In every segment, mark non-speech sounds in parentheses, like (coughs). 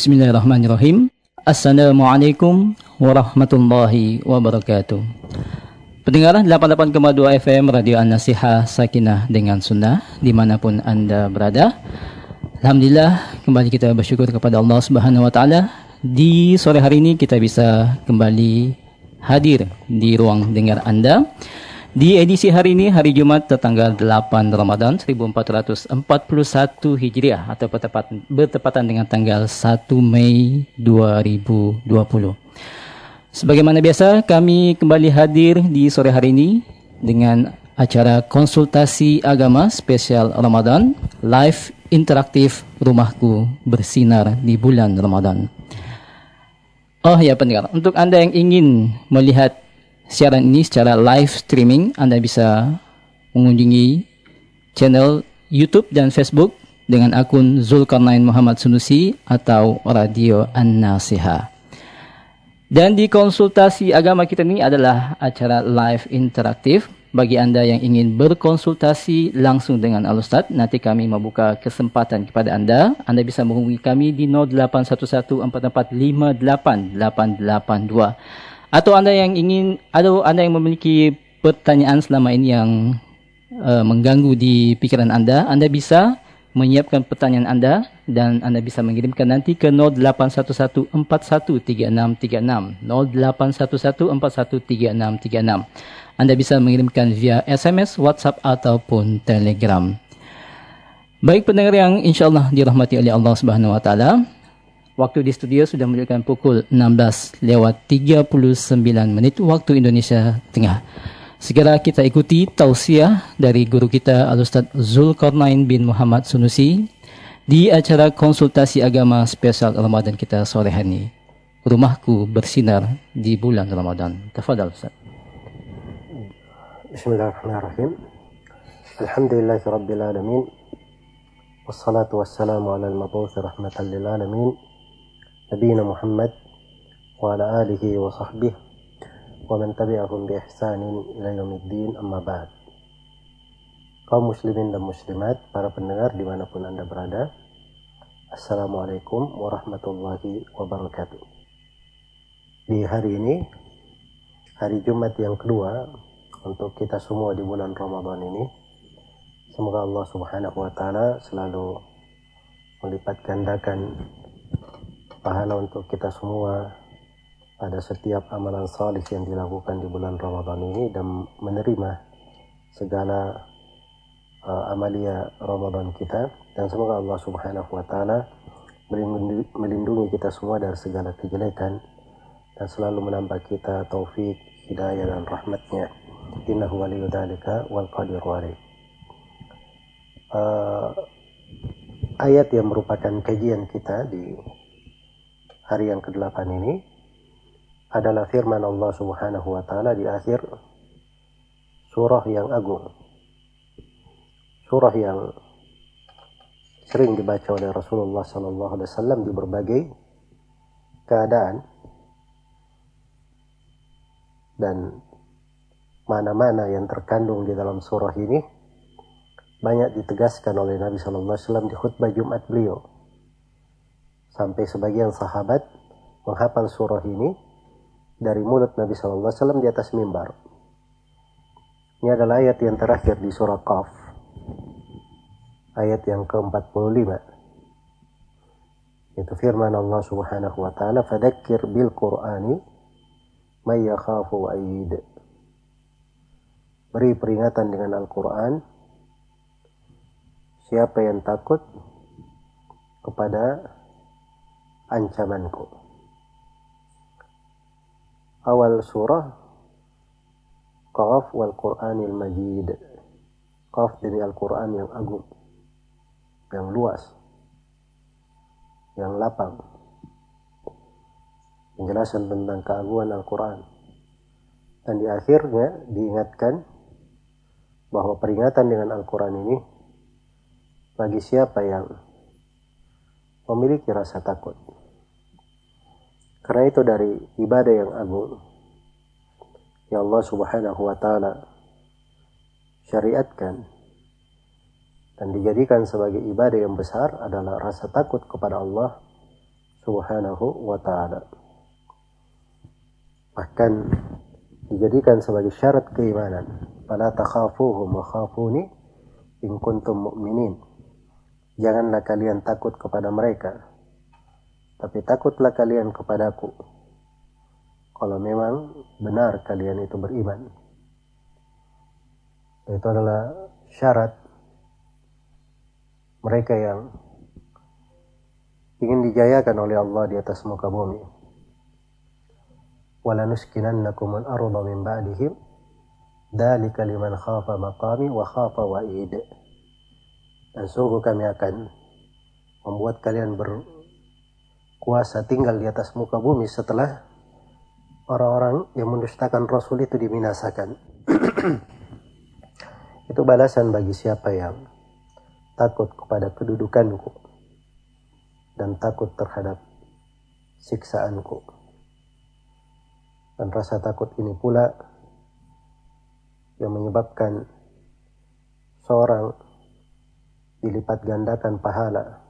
Bismillahirrahmanirrahim. Assalamualaikum warahmatullahi wabarakatuh. Pendengaran 88,2 FM Radio An-Nasihah Sakinah dengan Sunnah di mana pun Anda berada. Alhamdulillah kembali kita bersyukur kepada Allah Subhanahu Wa Taala di sore hari ini kita bisa kembali hadir di ruang dengar Anda. Di edisi hari ini, hari Jumat tertanggal 8 Ramadan 1441 Hijriah atau bertepatan, bertepatan dengan tanggal 1 Mei 2020. Sebagaimana biasa, kami kembali hadir di sore hari ini dengan acara konsultasi agama spesial Ramadan, live interaktif Rumahku Bersinar di bulan Ramadan. Oh ya pendengar, untuk Anda yang ingin melihat siaran ini secara live streaming, Anda bisa mengunjungi channel YouTube dan Facebook dengan akun Zulkarnain Muhammad Sunusi atau Radio An-Nasiha. Dan di konsultasi agama kita ini adalah acara live interaktif. Bagi Anda yang ingin berkonsultasi langsung dengan Al-Ustaz, nanti kami membuka kesempatan kepada Anda. Anda bisa menghubungi kami di 0811445882 atau anda yang ingin atau anda yang memiliki pertanyaan selama ini yang uh, mengganggu di pikiran anda, anda bisa menyiapkan pertanyaan anda dan anda bisa mengirimkan nanti ke 0811413636 0811413636 Anda bisa mengirimkan via SMS, WhatsApp ataupun Telegram. Baik pendengar yang insyaallah dirahmati oleh Allah Subhanahu wa taala, Waktu di studio sudah menunjukkan pukul 16 lewat 39 menit waktu Indonesia Tengah. Segera kita ikuti tausiah dari guru kita Al-Ustaz Zulkarnain bin Muhammad Sunusi di acara konsultasi agama spesial Ramadan kita sore hari ini. Rumahku bersinar di bulan Ramadan. Tafadhal Ustaz. Bismillahirrahmanirrahim. Alhamdulillahirabbil alamin. Wassalatu wassalamu ala al-mab'uts rahmatan lil alamin. نبينا محمد وعلى آله وصحبه ومن تبعهم بإحسان إلى يوم الدين أما بعد kaum muslimin dan muslimat, para pendengar di mana pun Anda berada, Assalamualaikum warahmatullahi wabarakatuh. Di hari ini, hari Jumat yang kedua untuk kita semua di bulan Ramadan ini, semoga Allah subhanahu wa ta'ala selalu melipat gandakan pahala untuk kita semua pada setiap amalan salih yang dilakukan di bulan Ramadan ini dan menerima segala uh, amalia Ramadan kita dan semoga Allah Subhanahu wa taala melindungi kita semua dari segala kejelekan dan selalu menambah kita taufik, hidayah dan rahmatnya. Innahu waliyu dzalika wal qadir Uh, ayat yang merupakan kajian kita di hari yang ke-8 ini adalah firman Allah Subhanahu wa taala di akhir surah yang agung. Surah yang sering dibaca oleh Rasulullah sallallahu alaihi wasallam di berbagai keadaan dan mana-mana yang terkandung di dalam surah ini banyak ditegaskan oleh Nabi sallallahu alaihi wasallam di khutbah Jumat beliau sampai sebagian sahabat menghafal surah ini dari mulut Nabi Wasallam di atas mimbar. Ini adalah ayat yang terakhir di surah Qaf. Ayat yang ke-45. Itu firman Allah Subhanahu wa taala, "Fadzakir bil Qur'ani may yakhafu wa'id." Beri peringatan dengan Al-Qur'an siapa yang takut kepada ancamanku. Awal surah Qaf wal Qur'anil Majid. Qaf dari Al-Quran yang agung, yang luas, yang lapang. Penjelasan tentang keagungan Al-Quran. Dan di akhirnya diingatkan bahwa peringatan dengan Al-Quran ini bagi siapa yang memiliki rasa takut. Karena itu dari ibadah yang agung yang Allah Subhanahu wa taala syariatkan dan dijadikan sebagai ibadah yang besar adalah rasa takut kepada Allah Subhanahu wa taala. Bahkan dijadikan sebagai syarat keimanan. Fala takhafuhum wa khafuni in kuntum mu'minin. Janganlah kalian takut kepada mereka, tapi takutlah kalian kepadaku. Kalau memang benar kalian itu beriman. Itu adalah syarat mereka yang ingin dijayakan oleh Allah di atas muka bumi. Al-arda min ba'dihim dalika liman khafa maqami wa khafa wa'id. Dan sungguh kami akan membuat kalian berkuasa tinggal di atas muka bumi setelah orang-orang yang mendustakan Rasul itu diminasakan. (clears throat) itu balasan bagi siapa yang takut kepada kedudukanku dan takut terhadap siksaanku. Dan rasa takut ini pula yang menyebabkan seorang dilipat gandakan pahala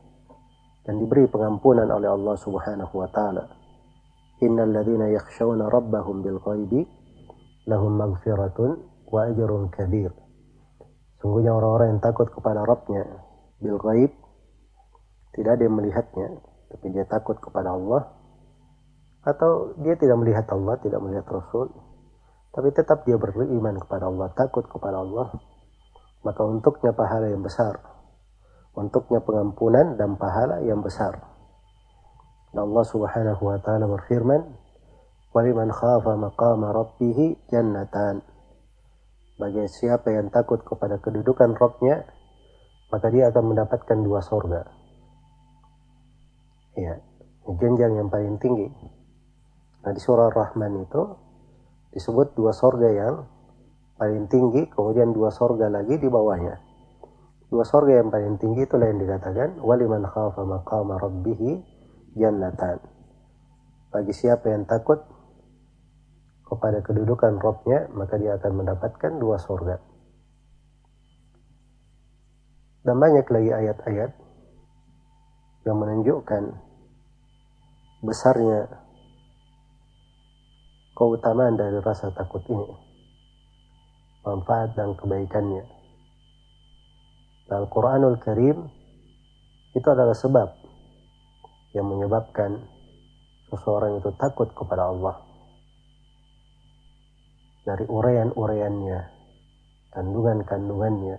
dan diberi pengampunan oleh Allah Subhanahu wa taala. Innal ladzina yakhshawna rabbahum bil ghaibi lahum maghfiratun wa ajrun kabir. Sungguhnya orang-orang yang takut kepada Rabbnya bil ghaib tidak yang melihatnya, tapi dia takut kepada Allah atau dia tidak melihat Allah, tidak melihat Rasul, tapi tetap dia beriman kepada Allah, takut kepada Allah, maka untuknya pahala yang besar, untuknya pengampunan dan pahala yang besar. Dan Allah Subhanahu wa taala berfirman, "Waliman khafa maqama rabbih jannatan." Bagi siapa yang takut kepada kedudukan Rabbnya, maka dia akan mendapatkan dua sorga. Ya, jenjang yang paling tinggi. Nah di surah Rahman itu disebut dua sorga yang paling tinggi, kemudian dua sorga lagi di bawahnya. Dua sorga yang paling tinggi itulah yang dikatakan waliman khafa maqama rabbihi jannatan. Bagi siapa yang takut kepada kedudukan Robnya, maka dia akan mendapatkan dua sorga. Dan banyak lagi ayat-ayat yang menunjukkan besarnya keutamaan dari rasa takut ini, manfaat dan kebaikannya. Nah, Al-Quranul Karim itu adalah sebab yang menyebabkan seseorang itu takut kepada Allah. Dari uraian-uraiannya, kandungan-kandungannya,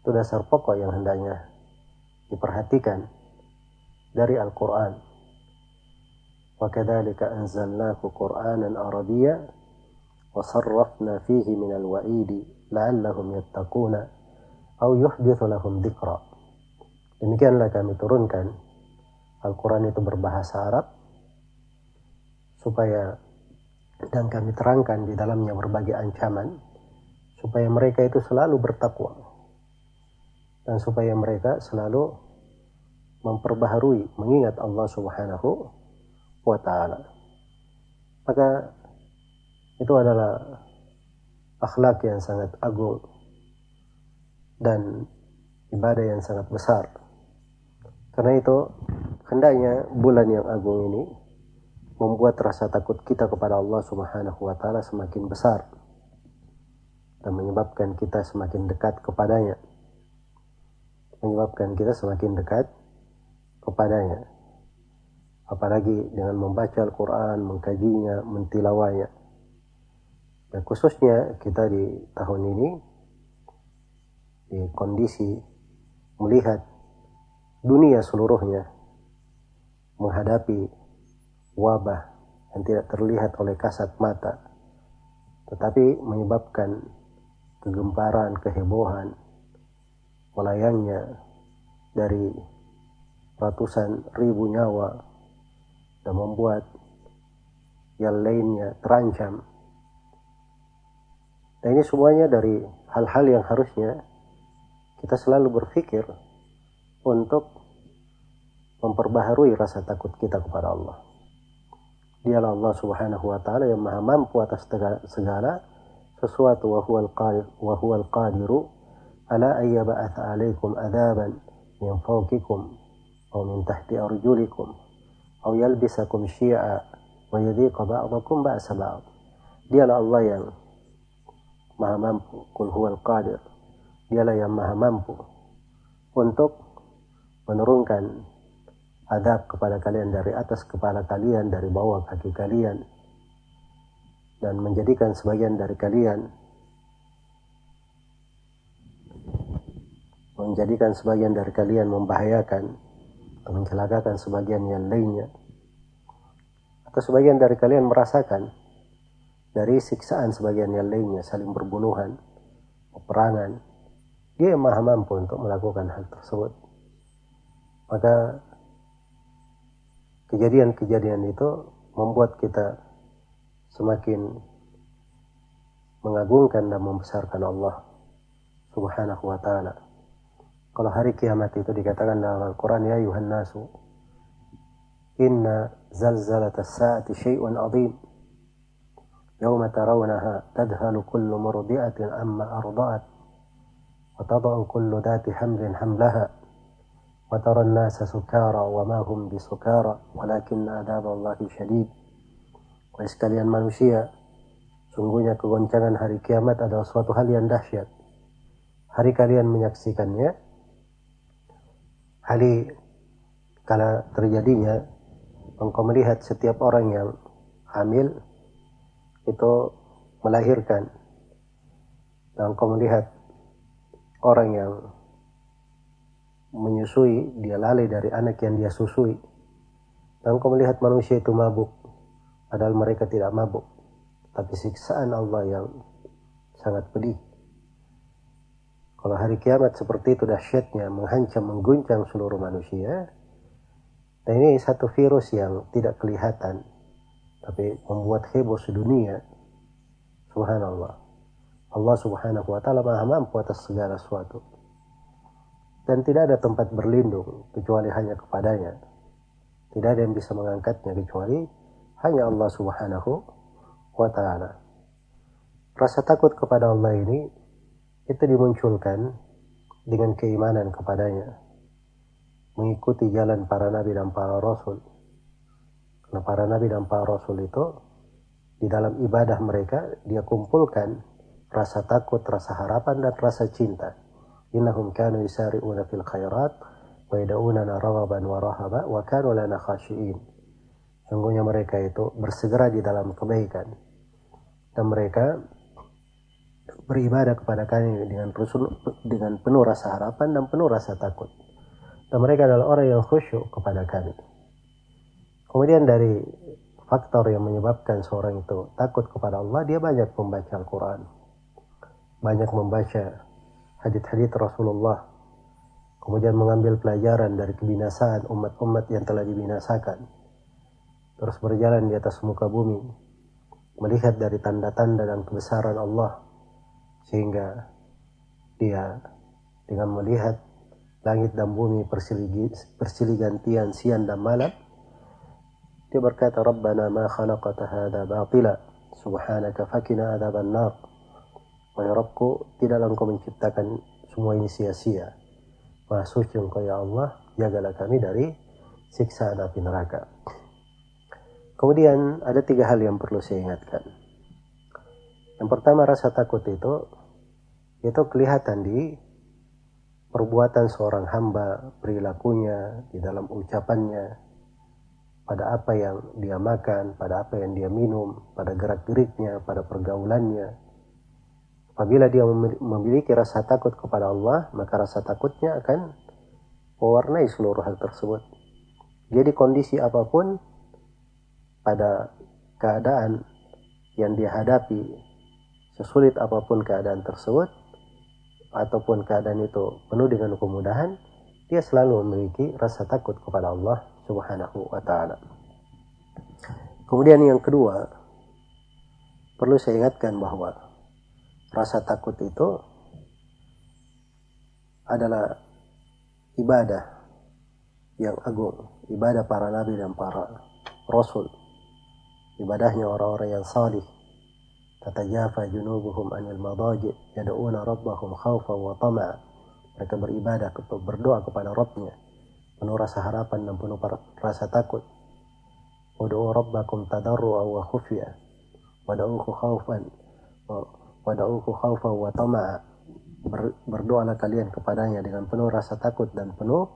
itu dasar pokok yang hendaknya diperhatikan dari Al-Quran. وكذلك أنزلناه قرآنا wa وصرفنا فيه من الوعيد لعلهم يتقون au yuhditsu lahum dzikra. Demikianlah kami turunkan Al-Qur'an itu berbahasa Arab supaya dan kami terangkan di dalamnya berbagai ancaman supaya mereka itu selalu bertakwa dan supaya mereka selalu memperbaharui mengingat Allah Subhanahu wa taala. Maka itu adalah akhlak yang sangat agung dan ibadah yang sangat besar. Karena itu hendaknya bulan yang agung ini membuat rasa takut kita kepada Allah Subhanahu wa taala semakin besar dan menyebabkan kita semakin dekat kepadanya. Menyebabkan kita semakin dekat kepadanya apalagi dengan membaca Al-Quran, mengkajinya, mentilawanya. Dan khususnya kita di tahun ini di kondisi melihat dunia seluruhnya menghadapi wabah yang tidak terlihat oleh kasat mata tetapi menyebabkan kegemparan, kehebohan melayangnya dari ratusan ribu nyawa dan membuat yang lainnya terancam. Dan ini semuanya dari hal-hal yang harusnya kita selalu berpikir untuk memperbaharui rasa takut kita kepada Allah. Dialah Allah Subhanahu wa taala yang Maha mampu atas segala sesuatu wa huwal qadir wa huwal qadiru ala ayyaba'ath 'alaikum adzaban min fawqikum aw min tahti arjulikum aw yalbisakum syi'a wa yadhiqa ba'dakum ba'sa ba'd. Dialah Allah yang Maha mampu, kul huwal qadir dialah yang maha mampu untuk menurunkan adab kepada kalian dari atas kepala kalian dari bawah kaki kalian dan menjadikan sebagian dari kalian menjadikan sebagian dari kalian membahayakan atau mencelakakan sebagian yang lainnya atau sebagian dari kalian merasakan dari siksaan sebagian yang lainnya saling berbunuhan peperangan dia yang maha mampu untuk melakukan hal tersebut. Maka kejadian-kejadian itu membuat kita semakin mengagungkan dan membesarkan Allah subhanahu wa ta'ala. Kalau hari kiamat itu dikatakan dalam Al-Quran ya ayuhan nasu inna as-sa'ati syai'un azim. Yawma tarawnaha tadhalu kullu murdi'atin amma arda'at wa tada'u kullu dhati hamlin hamlaha wa tara an-nasa sukara wa ma hum bisukara walakin adab Allah syadid wa sekalian manusia sungguhnya kegoncangan hari kiamat adalah suatu hal yang dahsyat. Hari kalian menyaksikannya hari kala terjadinya engkau melihat setiap orang yang hamil itu melahirkan. Dan engkau melihat orang yang menyusui dia lalai dari anak yang dia susui dan engkau melihat manusia itu mabuk padahal mereka tidak mabuk tapi siksaan Allah yang sangat pedih kalau hari kiamat seperti itu dahsyatnya menghancam, mengguncang seluruh manusia. Dan ini satu virus yang tidak kelihatan, tapi membuat heboh sedunia. Subhanallah. Allah subhanahu wa ta'ala maha mampu atas segala sesuatu. Dan tidak ada tempat berlindung kecuali hanya kepadanya. Tidak ada yang bisa mengangkatnya kecuali hanya Allah subhanahu wa ta'ala. Rasa takut kepada Allah ini itu dimunculkan dengan keimanan kepadanya mengikuti jalan para nabi dan para rasul karena para nabi dan para rasul itu di dalam ibadah mereka dia kumpulkan rasa takut, rasa harapan dan rasa cinta innahum kanu yusari'una fil khairat wa yad'unana raghaban wa rahaba wa kanu lana khashi'in sungguhnya mereka itu bersegera di dalam kebaikan dan mereka beribadah kepada kami dengan dengan penuh rasa harapan dan penuh rasa takut. Dan mereka adalah orang yang khusyuk kepada kami. Kemudian dari faktor yang menyebabkan seorang itu takut kepada Allah, dia banyak membaca Al-Quran. Banyak membaca hadith-hadith Rasulullah. Kemudian mengambil pelajaran dari kebinasaan umat-umat yang telah dibinasakan. Terus berjalan di atas muka bumi. Melihat dari tanda-tanda dan kebesaran Allah sehingga dia dengan melihat langit dan bumi bersilih gantian siang dan malam dia berkata Rabbana ma khalaqata hadha batila subhanaka fakina adzaban nar Wahai Rabbku tidaklah engkau menciptakan semua ini sia-sia Maha suci engkau ya Allah jagalah kami dari siksa api neraka Kemudian ada tiga hal yang perlu saya ingatkan. Yang pertama rasa takut itu itu kelihatan di perbuatan seorang hamba, perilakunya, di dalam ucapannya, pada apa yang dia makan, pada apa yang dia minum, pada gerak-geriknya, pada pergaulannya. Apabila dia memiliki rasa takut kepada Allah, maka rasa takutnya akan mewarnai seluruh hal tersebut. Jadi kondisi apa pun pada keadaan yang dia hadapi, sesulit apa pun keadaan tersebut, ataupun keadaan itu penuh dengan kemudahan, dia selalu memiliki rasa takut kepada Allah Subhanahu wa taala. Kemudian yang kedua, perlu saya ingatkan bahwa rasa takut itu adalah ibadah yang agung, ibadah para nabi dan para rasul. Ibadahnya orang-orang yang salih, tatajafa junubuhum anil madaji yad'una rabbahum khawfa wa tama'a mereka beribadah berdoa kepada Rabbnya penuh rasa harapan dan penuh rasa takut. Wadu'u rabbakum tadarru'a wa khufya. Wadu'uhu khawfan. Wadu'uhu khawfan wa tama'a. Berdoalah kalian kepadanya dengan penuh rasa takut dan penuh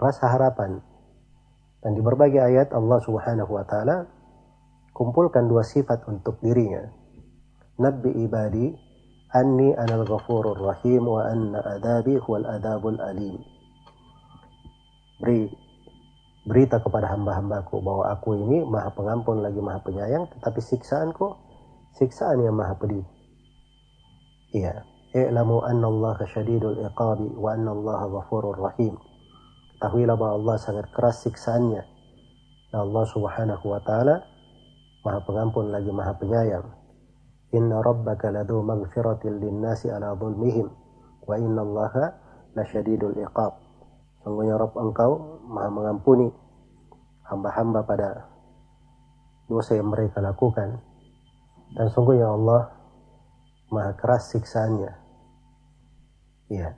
rasa harapan. Dan di berbagai ayat Allah Subhanahu wa taala kumpulkan dua sifat untuk dirinya. Nabi ibadi anni anal ghafurur rahim wa anna adabi huwal adabul alim. Beri berita kepada hamba-hambaku bahwa aku ini maha pengampun lagi maha penyayang tetapi siksaanku siksaan yang maha pedih. Iya. I'lamu anna Allah syadidul iqabi wa anna Allah ghafurur rahim. Ketahuilah bahwa Allah sangat keras siksaannya. Dan Allah subhanahu wa ta'ala maha pengampun lagi maha penyayang. Inna rabbaka ladu maghfiratil linnasi ala dhulmihim. Wa inna Allah lasyadidul iqab. Sungguhnya Rob engkau maha mengampuni hamba-hamba pada dosa yang mereka lakukan. Dan sungguhnya Allah maha keras siksaannya. Ya.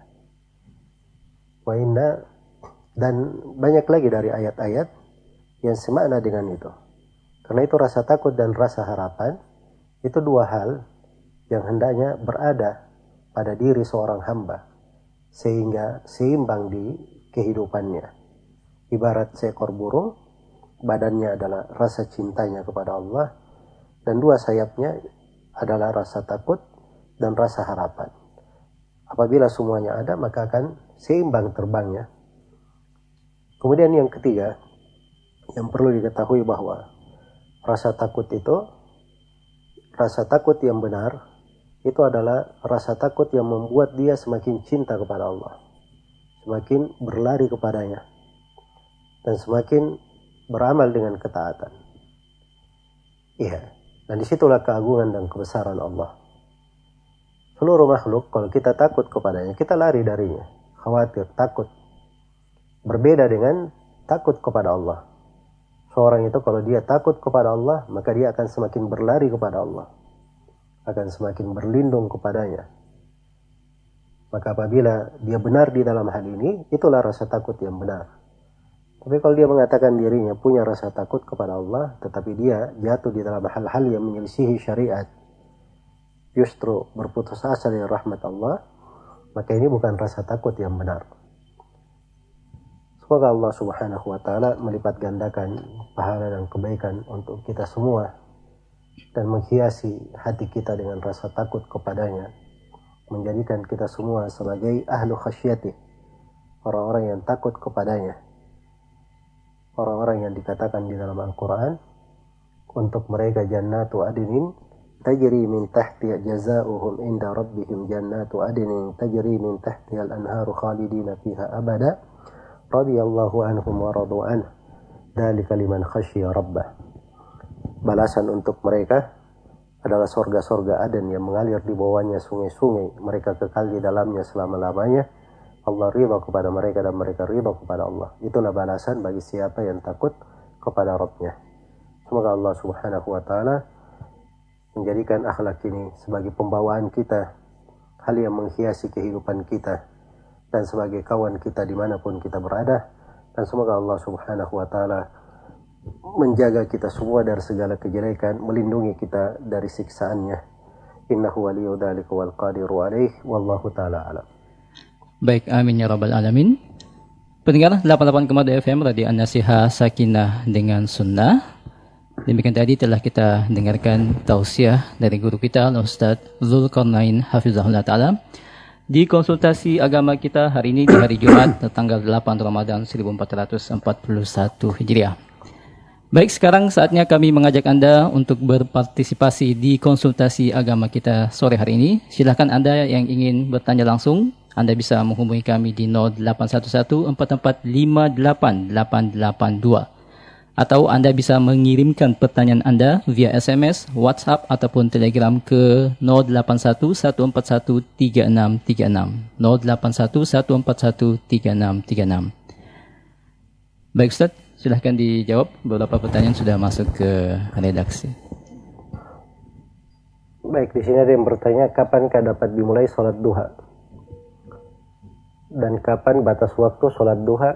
Wa inna dan banyak lagi dari ayat-ayat yang semakna dengan itu. Karena itu rasa takut dan rasa harapan itu dua hal yang hendaknya berada pada diri seorang hamba sehingga seimbang di kehidupannya. Ibarat seekor burung, badannya adalah rasa cintanya kepada Allah, dan dua sayapnya adalah rasa takut dan rasa harapan. Apabila semuanya ada, maka akan seimbang terbangnya. Kemudian yang ketiga, yang perlu diketahui bahwa rasa takut itu, rasa takut yang benar, itu adalah rasa takut yang membuat dia semakin cinta kepada Allah semakin berlari kepadanya dan semakin beramal dengan ketaatan. Iya, dan di situlah keagungan dan kebesaran Allah. Seluruh makhluk, kalau kita takut kepadanya, kita lari darinya. Khawatir, takut. Berbeda dengan takut kepada Allah. Seorang itu kalau dia takut kepada Allah, maka dia akan semakin berlari kepada Allah. Akan semakin berlindung kepadanya maka apabila dia benar di dalam hal ini, itulah rasa takut yang benar. Tapi kalau dia mengatakan dirinya punya rasa takut kepada Allah, tetapi dia jatuh di dalam hal-hal yang menyelisihi syariat, justru berputus asa dari rahmat Allah, maka ini bukan rasa takut yang benar. Semoga Allah Subhanahu wa taala melipat gandakan pahala dan kebaikan untuk kita semua dan menghiasi hati kita dengan rasa takut kepadanya menjadikan kita semua sebagai ahlu khasyati orang-orang yang takut kepadanya orang-orang yang dikatakan di dalam Al-Quran untuk mereka jannatu adinin tajri min tahti jazauhum inda rabbihim jannatu adinin tajri min tahti al-anharu khalidina fiha abada radiyallahu anhum wa radu anhu dalika liman khasyiya rabbah balasan untuk mereka adalah sorga-sorga Aden yang mengalir di bawahnya sungai-sungai. Mereka kekal di dalamnya selama-lamanya. Allah ridha kepada mereka dan mereka ridha kepada Allah. Itulah balasan bagi siapa yang takut kepada Rabbnya. Semoga Allah subhanahu wa ta'ala menjadikan akhlak ini sebagai pembawaan kita. Hal yang menghiasi kehidupan kita. Dan sebagai kawan kita di mana pun kita berada. Dan semoga Allah subhanahu wa ta'ala menjaga kita semua dari segala kejelekan, melindungi kita dari siksaannya. Innahu waliyu dzalika wal qadiru alaih wallahu taala alam. Baik, amin ya rabbal alamin. Pendengar 88,2 FM Radio An-Nasiha Sakinah dengan Sunnah. Demikian tadi telah kita dengarkan tausiah dari guru kita Ustaz Zulkarnain Hafizahullah Ta'ala di konsultasi agama kita hari ini di hari Jumat (coughs) tanggal 8 Ramadan 1441 Hijriah. Baik, sekarang saatnya kami mengajak Anda untuk berpartisipasi di konsultasi agama kita sore hari ini. Silahkan Anda yang ingin bertanya langsung, Anda bisa menghubungi kami di 0811 Atau Anda bisa mengirimkan pertanyaan Anda via SMS, WhatsApp, ataupun Telegram ke 081 Baik Ustaz, Silahkan dijawab. Beberapa pertanyaan sudah masuk ke redaksi. Baik, di sini ada yang bertanya kapankah dapat dimulai sholat duha? Dan kapan batas waktu sholat duha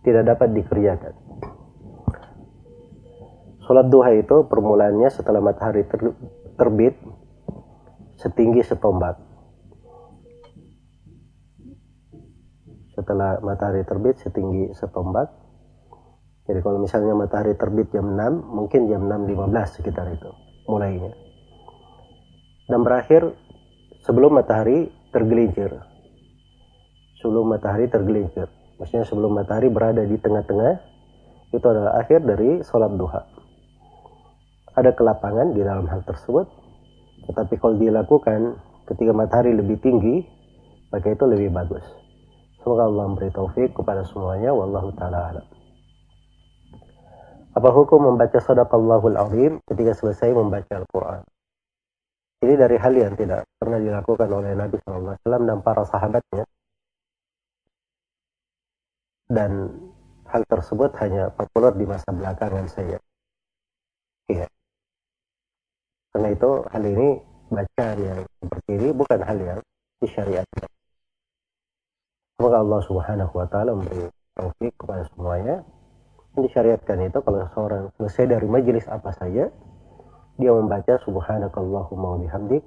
tidak dapat dikerjakan. Sholat duha itu permulaannya setelah matahari ter terbit setinggi setombak. Setelah matahari terbit setinggi setombak. Jadi kalau misalnya matahari terbit jam 6, mungkin jam 6.15 sekitar itu mulainya. Dan berakhir sebelum matahari tergelincir. Sebelum matahari tergelincir. Maksudnya sebelum matahari berada di tengah-tengah, itu adalah akhir dari sholat duha ada kelapangan di dalam hal tersebut tetapi kalau dilakukan ketika matahari lebih tinggi maka itu lebih bagus semoga Allah memberi taufik kepada semuanya wallahu taala alam apa hukum membaca sadaqallahul azim ketika selesai membaca Al-Quran ini dari hal yang tidak pernah dilakukan oleh Nabi SAW dan para sahabatnya dan hal tersebut hanya populer di masa belakangan saya. Iya. Karena itu hal ini bacaan yang seperti ini bukan hal yang disyariatkan. Semoga Allah Subhanahu wa taala memberi taufik kepada semuanya. Disyariatkan itu kalau seorang selesai dari majelis apa saja, dia membaca subhanakallahumma wa bihamdik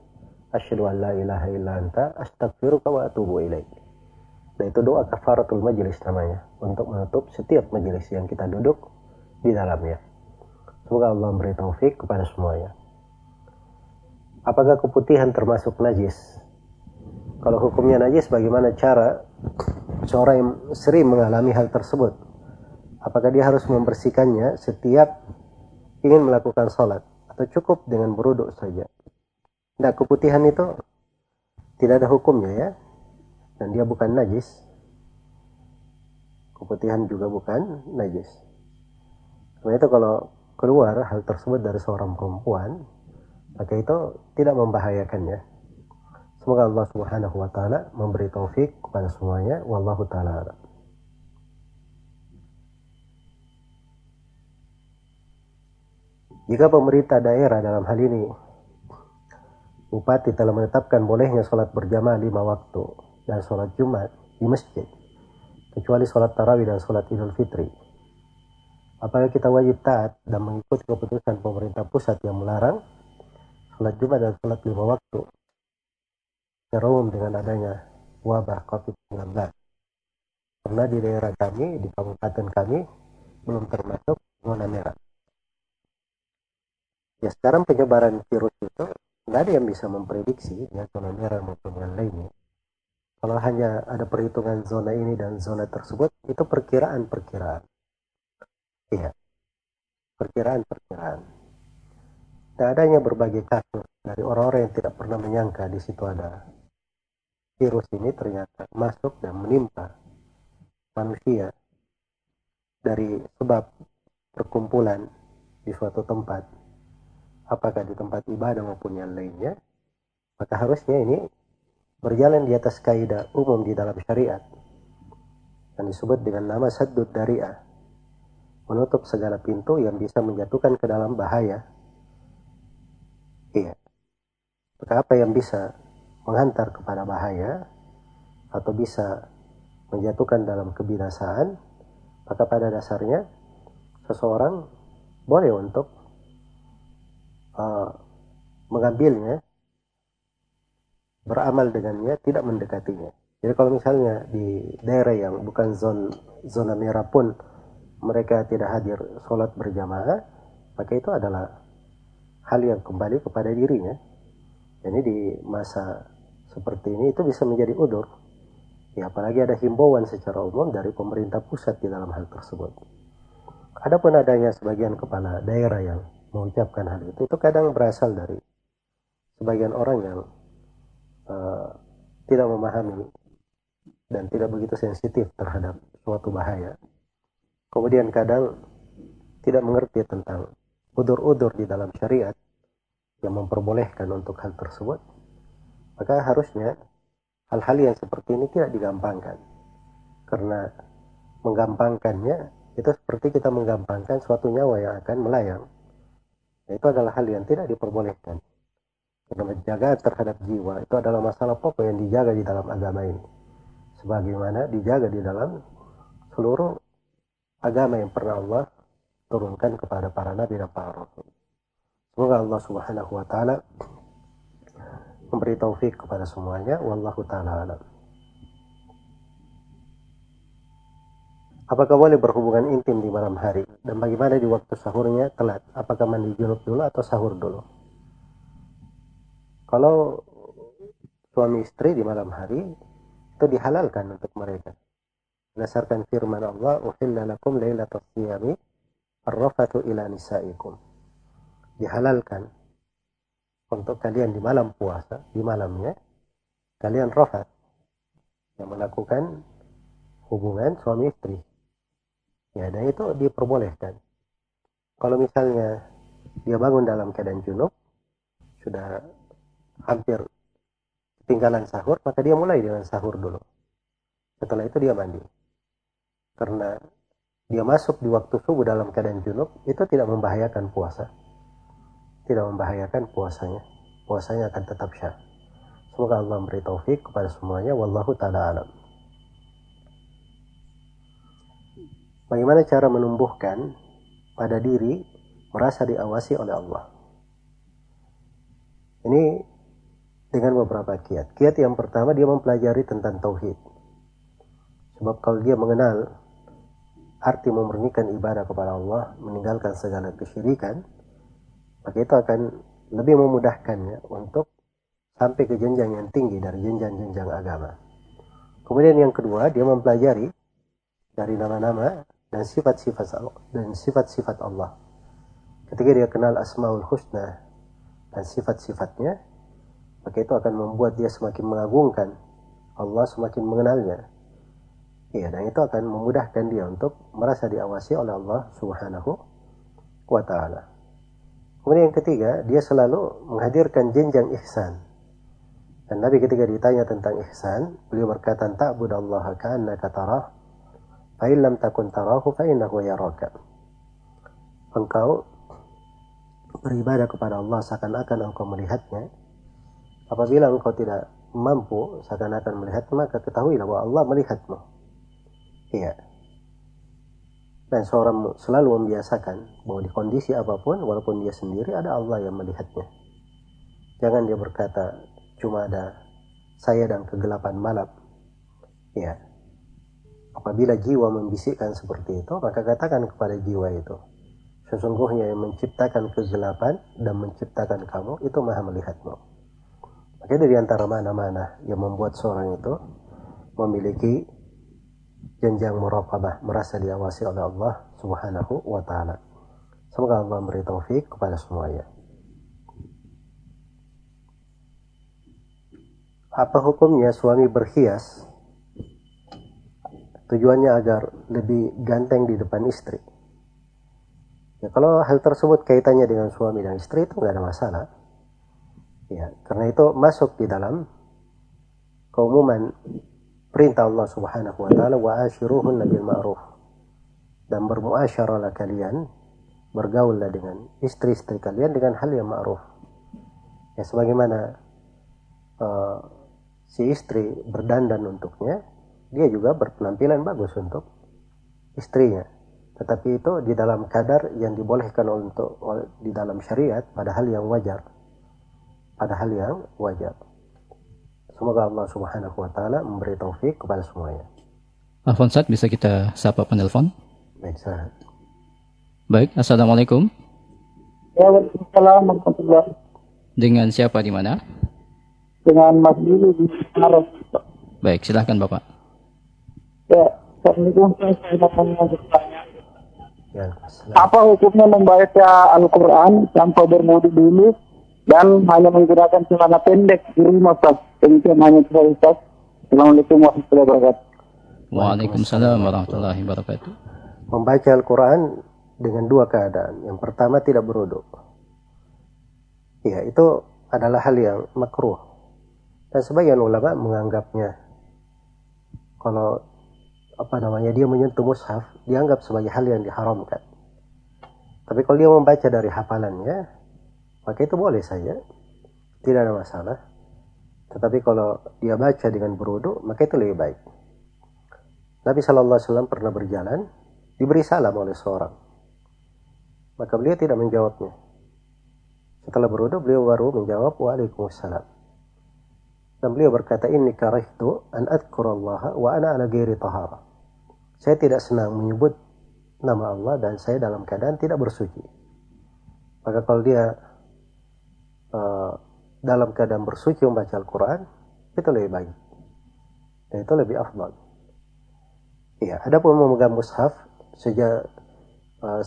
asyhadu an la ilaha illa anta astaghfiruka wa atubu ilaik. Dan itu doa kafaratul majelis namanya untuk menutup setiap majelis yang kita duduk di dalamnya. Semoga Allah memberi taufik kepada semuanya. Apakah keputihan termasuk najis? Kalau hukumnya najis, bagaimana cara seorang yang sering mengalami hal tersebut? Apakah dia harus membersihkannya setiap ingin melakukan sholat? Atau cukup dengan beruduk saja? Nah, keputihan itu tidak ada hukumnya ya. Dan dia bukan najis. Keputihan juga bukan najis. Karena itu kalau keluar hal tersebut dari seorang perempuan, maka itu tidak membahayakannya. Semoga Allah Subhanahu wa taala memberi taufik kepada semuanya wallahu taala Jika pemerintah daerah dalam hal ini Bupati telah menetapkan bolehnya sholat berjamaah lima waktu dan sholat Jumat di masjid, kecuali sholat tarawih dan sholat idul fitri. Apakah kita wajib taat dan mengikuti keputusan pemerintah pusat yang melarang sholat Jumat dan sholat lima waktu serum dengan adanya wabah COVID-19 karena di daerah kami, di kabupaten kami belum termasuk zona merah ya sekarang penyebaran virus itu nggak ada yang bisa memprediksi ya zona merah maupun yang lainnya. Kalau hanya ada perhitungan zona ini dan zona tersebut itu perkiraan-perkiraan. Iya perkiraan-perkiraan. Dan adanya berbagai kasus dari orang-orang yang tidak pernah menyangka di situ ada virus ini ternyata masuk dan menimpa manusia dari sebab perkumpulan di suatu tempat apakah di tempat ibadah maupun yang lainnya maka harusnya ini berjalan di atas kaidah umum di dalam syariat yang disebut dengan nama saddud dari'ah menutup segala pintu yang bisa menjatuhkan ke dalam bahaya Iya. Maka apa yang bisa menghantar kepada bahaya atau bisa menjatuhkan dalam kebinasaan, maka pada dasarnya seseorang boleh untuk uh, mengambilnya, beramal dengannya, tidak mendekatinya. Jadi kalau misalnya di daerah yang bukan zona zona merah pun mereka tidak hadir sholat berjamaah, maka itu adalah hal yang kembali kepada dirinya. Jadi di masa seperti ini itu bisa menjadi udur. Ya, apalagi ada himbauan secara umum dari pemerintah pusat di dalam hal tersebut. Adapun adanya sebagian kepala daerah yang mengucapkan hal itu, itu kadang berasal dari sebagian orang yang uh, tidak memahami dan tidak begitu sensitif terhadap suatu bahaya. Kemudian kadang tidak mengerti tentang udur-udur di dalam syariat yang memperbolehkan untuk hal tersebut, maka harusnya hal-hal yang seperti ini tidak digampangkan. Karena menggampangkannya itu seperti kita menggampangkan suatu nyawa yang akan melayang. Itu adalah hal yang tidak diperbolehkan. Karena menjaga terhadap jiwa itu adalah masalah pokok yang dijaga di dalam agama ini. Sebagaimana dijaga di dalam seluruh agama yang pernah Allah turunkan kepada para nabi dan para rasul. Semoga Allah Subhanahu wa taala memberi taufik kepada semuanya wallahu taala. Apakah boleh berhubungan intim di malam hari? Dan bagaimana di waktu sahurnya telat? Apakah mandi junub dulu atau sahur dulu? Kalau suami istri di malam hari itu dihalalkan untuk mereka. Berdasarkan firman Allah, "Uhilla lakum lailatul siyami arrafatu ila nisaikum." Dihalalkan untuk kalian di malam puasa, di malamnya kalian rafat yang melakukan hubungan suami istri Ya, dan itu diperbolehkan. Kalau misalnya dia bangun dalam keadaan junub, sudah hampir tinggalan sahur, maka dia mulai dengan sahur dulu. Setelah itu dia mandi. Karena dia masuk di waktu subuh dalam keadaan junub, itu tidak membahayakan puasa. Tidak membahayakan puasanya. Puasanya akan tetap syah. Semoga Allah memberi taufik kepada semuanya. Wallahu ta'ala alam. Bagaimana cara menumbuhkan pada diri merasa diawasi oleh Allah? Ini dengan beberapa kiat. Kiat yang pertama dia mempelajari tentang tauhid. Sebab kalau dia mengenal arti memurnikan ibadah kepada Allah, meninggalkan segala kesyirikan, maka itu akan lebih memudahkannya untuk sampai ke jenjang yang tinggi dari jenjang-jenjang agama. Kemudian yang kedua, dia mempelajari dari nama-nama dan sifat-sifat dan sifat-sifat Allah. Ketika dia kenal Asmaul Husna dan sifat-sifatnya, maka itu akan membuat dia semakin mengagungkan Allah, semakin mengenalnya. Iya, dan itu akan memudahkan dia untuk merasa diawasi oleh Allah Subhanahu wa taala. Kemudian yang ketiga, dia selalu menghadirkan jenjang ihsan. Dan Nabi ketika ditanya tentang ihsan, beliau berkata, "Ta'budallaha ka'annaka tarah Fa'in lam takun tarahu fa'innahu yaraka. Engkau beribadah kepada Allah seakan-akan engkau melihatnya. Apabila engkau tidak mampu seakan-akan melihat maka ketahuilah bahwa Allah melihatmu. Iya. Dan seorang selalu membiasakan bahwa di kondisi apa pun, walaupun dia sendiri, ada Allah yang melihatnya. Jangan dia berkata, cuma ada saya dan kegelapan malam. Ya, Apabila jiwa membisikkan seperti itu, maka katakan kepada jiwa itu, sesungguhnya yang menciptakan kegelapan dan menciptakan kamu itu maha melihatmu. Maka dari antara mana-mana yang membuat seorang itu memiliki jenjang muraqabah, merasa diawasi oleh Allah Subhanahu wa taala. Semoga Allah memberi taufik kepada semuanya. Apa hukumnya suami berhias Tujuannya agar lebih ganteng di depan istri. Ya, kalau hal tersebut kaitannya dengan suami dan istri itu nggak ada masalah. Ya, karena itu masuk di dalam keumuman perintah Allah Subhanahu wa taala wa ashiruhun bil ma'ruf. Dan bermuasyarahlah kalian, bergaullah dengan istri-istri kalian dengan hal yang ma'ruf. Ya sebagaimana uh, si istri berdandan untuknya, dia juga berpenampilan bagus untuk istrinya. Tetapi itu di dalam kadar yang dibolehkan untuk di dalam syariat pada hal yang wajar. Pada hal yang wajar. Semoga Allah Subhanahu wa taala memberi taufik kepada semuanya. Alfonsat bisa kita sapa penelpon? Baik, sah. Baik, Assalamualaikum. Waalaikumsalam warahmatullahi Dengan siapa di mana? Dengan Mas Billy di Maros. Baik, silahkan Bapak. Ya, Assalamualaikum saya bertanya. Ya, Apa hukumnya membaca Al-Quran tanpa bermodi dulu dan hanya menggunakan celana pendek di rumah Ustaz? Demikian hanya saya Ustaz. Assalamualaikum warahmatullahi wabarakatuh. Waalaikumsalam warahmatullahi wabarakatuh. Membaca Al-Quran dengan dua keadaan. Yang pertama tidak beruduk. Ya, itu adalah hal yang makruh. Dan sebagian ulama menganggapnya kalau apa namanya dia menyentuh mushaf dianggap sebagai hal yang diharamkan. Tapi kalau dia membaca dari hafalannya, maka itu boleh saja, tidak ada masalah. Tetapi kalau dia baca dengan berudu, maka itu lebih baik. Nabi Shallallahu Alaihi Wasallam pernah berjalan diberi salam oleh seorang. Maka beliau tidak menjawabnya. Setelah berwudu beliau baru menjawab Waalaikumsalam. Dan beliau berkata ini karihtu an adkurallaha wa ana ala ghairi tahara. Saya tidak senang menyebut nama Allah dan saya dalam keadaan tidak bersuci. Maka kalau dia uh, dalam keadaan bersuci membaca Al-Quran, itu lebih baik. Dan itu lebih afdal. Iya, ada pun memegang mushaf sejak uh,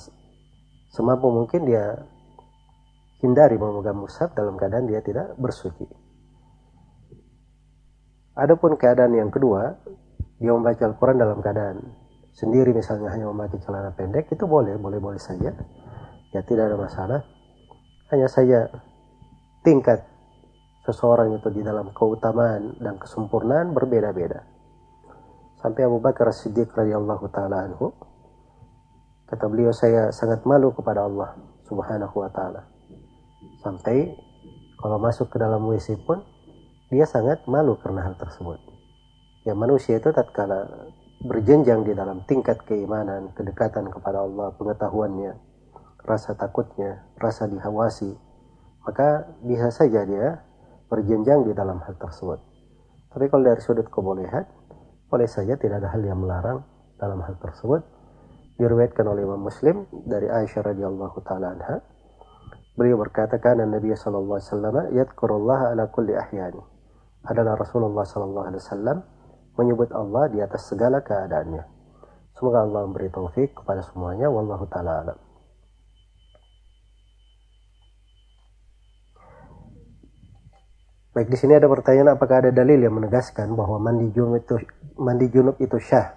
semampu mungkin dia hindari memegang mushaf dalam keadaan dia tidak bersuci. Adapun keadaan yang kedua, dia membaca Al-Quran dalam keadaan sendiri misalnya hanya memakai celana pendek itu boleh, boleh-boleh saja. Ya tidak ada masalah. Hanya saja tingkat seseorang itu di dalam keutamaan dan kesempurnaan berbeda-beda. Sampai Abu Bakar Siddiq radhiyallahu taala anhu kata beliau saya sangat malu kepada Allah Subhanahu wa taala sampai kalau masuk ke dalam WC pun dia sangat malu karena hal tersebut. Ya manusia itu tatkala berjenjang di dalam tingkat keimanan, kedekatan kepada Allah, pengetahuannya, rasa takutnya, rasa dihawasi, maka bisa saja dia berjenjang di dalam hal tersebut. Tapi kalau dari sudut kebolehan, boleh saja tidak ada hal yang melarang dalam hal tersebut. Diriwayatkan oleh Imam Muslim dari Aisyah radhiyallahu taala anha, Beliau berkata, "Kana Nabi sallallahu alaihi wasallam yadhkurullaha ala kulli ahyani." Adalah Rasulullah sallallahu alaihi wasallam menyebut Allah di atas segala keadaannya. Semoga Allah memberi taufik kepada semuanya. Wallahu taala alam. Baik di sini ada pertanyaan apakah ada dalil yang menegaskan bahwa mandi junub itu mandi junub itu syah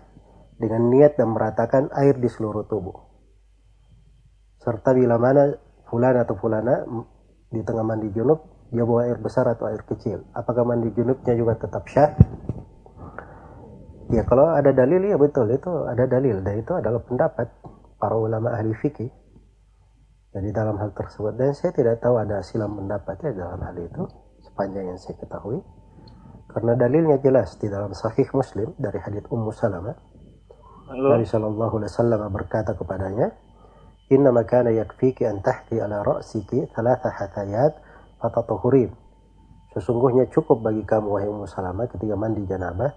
dengan niat dan meratakan air di seluruh tubuh. Serta bila mana fulana atau fulana di tengah mandi junub dia bawa air besar atau air kecil apakah mandi junubnya juga tetap syah Ya kalau ada dalil ya betul itu ada dalil dan itu adalah pendapat para ulama ahli fikih. Jadi dalam hal tersebut dan saya tidak tahu ada silam pendapatnya dalam hal itu sepanjang yang saya ketahui. Karena dalilnya jelas di dalam Sahih Muslim dari hadits Ummu Salama Nabi Shallallahu Alaihi Wasallam berkata kepadanya, Inna makana yakfiki an tahti ala ra'siki thalatha hatayat fatatuhurin. Sesungguhnya cukup bagi kamu wahai Ummu Salamah ketika mandi janabah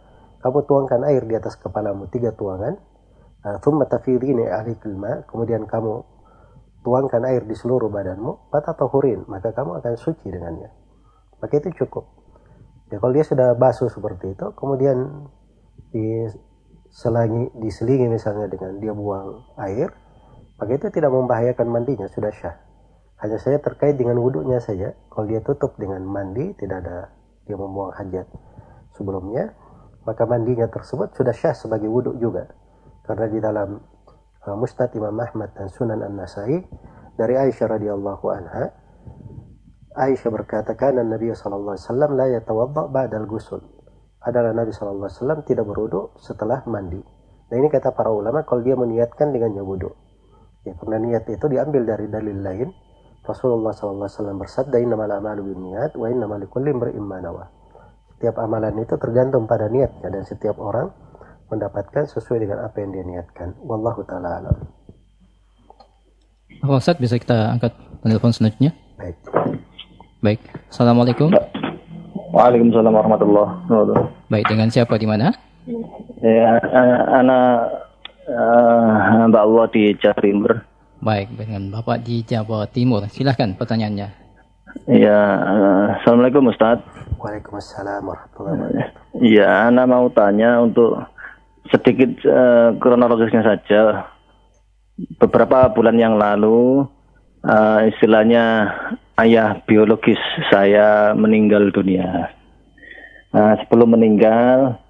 kamu tuangkan air di atas kepalamu tiga tuangan. Thumma tafidhini ahlikil ma, kemudian kamu tuangkan air di seluruh badanmu, fatatuhurin, maka kamu akan suci dengannya. Maka itu cukup. Ya kalau dia sudah basuh seperti itu, kemudian diselangi, diselingi misalnya dengan dia buang air, maka itu tidak membahayakan mandinya sudah syah hanya saja terkait dengan wudhunya saja kalau dia tutup dengan mandi tidak ada dia membuang hajat sebelumnya maka mandinya tersebut sudah syah sebagai wudhu juga karena di dalam uh, Mustad Imam Ahmad dan Sunan An-Nasai dari Aisyah radhiyallahu anha Aisyah berkata karena Nabi sallallahu alaihi wasallam la ba'dal ghusl adalah Nabi sallallahu tidak berwudu setelah mandi. Nah ini kata para ulama kalau dia meniatkan dengannya wudu. Ya, karena niat itu diambil dari dalil lain. Rasulullah SAW bersabda, "Innamal a'malu binniyat wa innamal likulli imrin ma nawa." Setiap amalan itu tergantung pada niatnya dan setiap orang mendapatkan sesuai dengan apa yang dia niatkan. Wallahu taala alam. Pak Ustaz, bisa kita angkat telepon selanjutnya? Baik. Baik. Assalamualaikum. Waalaikumsalam warahmatullahi wabarakatuh. Baik, dengan siapa di mana? Ya, anak uh, Mbak Allah di Jawa Timur. Baik, dengan Bapak di Jawa Timur. Silahkan pertanyaannya. Iya, uh, Assalamualaikum Ustaz. Waalaikumsalam warahmatullahi wabarakatuh. Iya, Ana mau tanya untuk sedikit uh, kronologisnya saja. Beberapa bulan yang lalu, uh, istilahnya ayah biologis saya meninggal dunia. Nah, sebelum meninggal,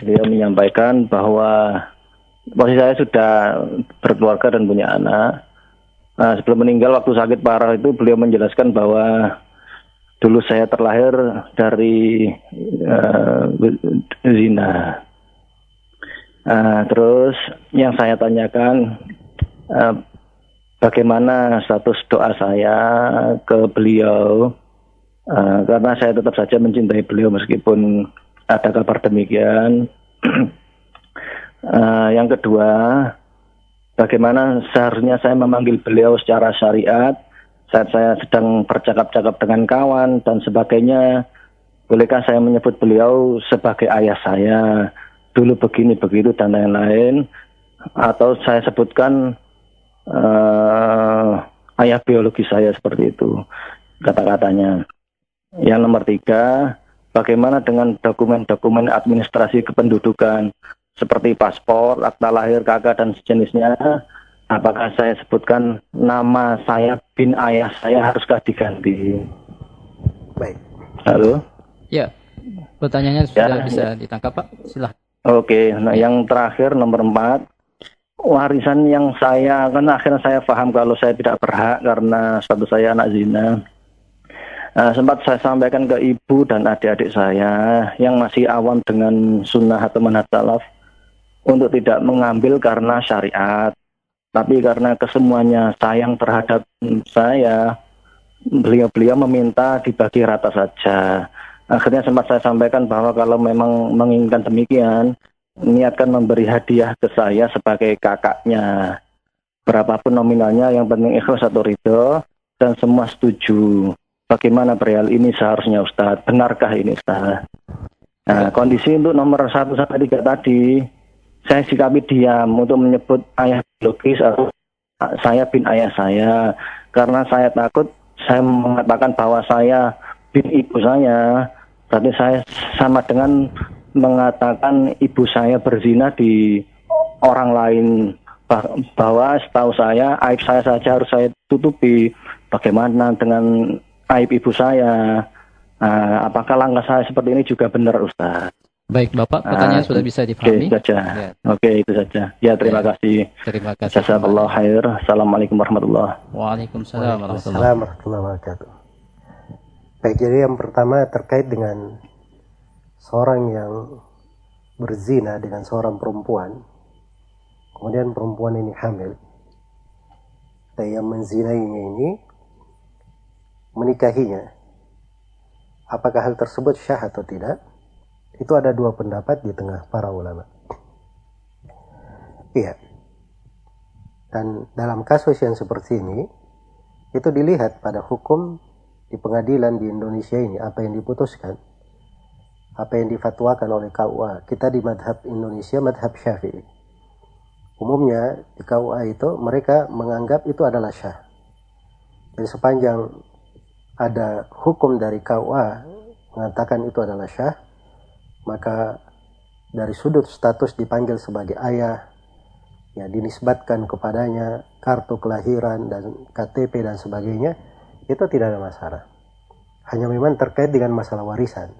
beliau menyampaikan bahwa posisi saya sudah berkeluarga dan punya anak. Nah, sebelum meninggal waktu sakit parah itu beliau menjelaskan bahwa dulu saya terlahir dari uh, zina. Uh, terus yang saya tanyakan uh, bagaimana status doa saya ke beliau uh, karena saya tetap saja mencintai beliau meskipun ada kabar demikian. Uh, (clears throat) yang kedua, bagaimana seharusnya saya memanggil beliau secara syariat saat saya sedang bercakap-cakap dengan kawan dan sebagainya. Bolehkah saya menyebut beliau sebagai ayah saya? Dulu begini begitu dan lain-lain. Atau saya sebutkan uh, ayah biologi saya seperti itu kata-katanya. Yang nomor tiga, bagaimana dengan dokumen-dokumen administrasi kependudukan seperti paspor, akta lahir kakak dan sejenisnya apakah saya sebutkan nama saya bin ayah saya haruskah diganti? Baik. Halo? Ya, pertanyaannya sudah ya, bisa ya. ditangkap Pak, silahkan. Oke, nah yang terakhir nomor empat, warisan yang saya, kan akhirnya saya paham kalau saya tidak berhak karena satu saya anak zina. Nah, sempat saya sampaikan ke ibu dan adik-adik saya yang masih awam dengan sunnah atau manhaj salaf untuk tidak mengambil karena syariat. Tapi karena kesemuanya sayang terhadap saya, beliau-beliau meminta dibagi rata saja. Akhirnya sempat saya sampaikan bahwa kalau memang menginginkan demikian, niatkan memberi hadiah ke saya sebagai kakaknya. Berapapun nominalnya, yang penting ikhlas atau ridho, dan semua setuju. Bagaimana perihal ini seharusnya Ustaz? Benarkah ini Ustaz? Nah, kondisi untuk nomor satu sampai tiga tadi, saya sikapi diam untuk menyebut ayah biologis atau saya bin ayah saya. Karena saya takut saya mengatakan bahwa saya bin ibu saya. Berarti saya sama dengan mengatakan ibu saya berzina di orang lain. Bahwa setahu saya aib saya saja harus saya tutupi. Bagaimana dengan aib ibu saya? Nah, apakah langkah saya seperti ini juga benar Ustaz Baik, Bapak, pertanyaan uh, sudah bisa dipahami. Oke, saja. Ya. Oke, itu saja. Ya, terima ya. kasih. Terima kasih. Jazakallah khair. Assalamualaikum warahmatullahi Waalaikumsalam warahmatullahi wabarakatuh. Baik, jadi yang pertama terkait dengan seorang yang berzina dengan seorang perempuan, kemudian perempuan ini hamil, dan yang menzinainya ini menikahinya. Apakah hal tersebut syah atau tidak? Itu ada dua pendapat di tengah para ulama. Iya. Dan dalam kasus yang seperti ini, itu dilihat pada hukum di pengadilan di Indonesia ini, apa yang diputuskan, apa yang difatwakan oleh KUA. Kita di madhab Indonesia, madhab syafi'i. Umumnya di KUA itu mereka menganggap itu adalah syah. Dan sepanjang ada hukum dari KUA mengatakan itu adalah syah, maka dari sudut status dipanggil sebagai ayah ya dinisbatkan kepadanya kartu kelahiran dan KTP dan sebagainya itu tidak ada masalah. Hanya memang terkait dengan masalah warisan.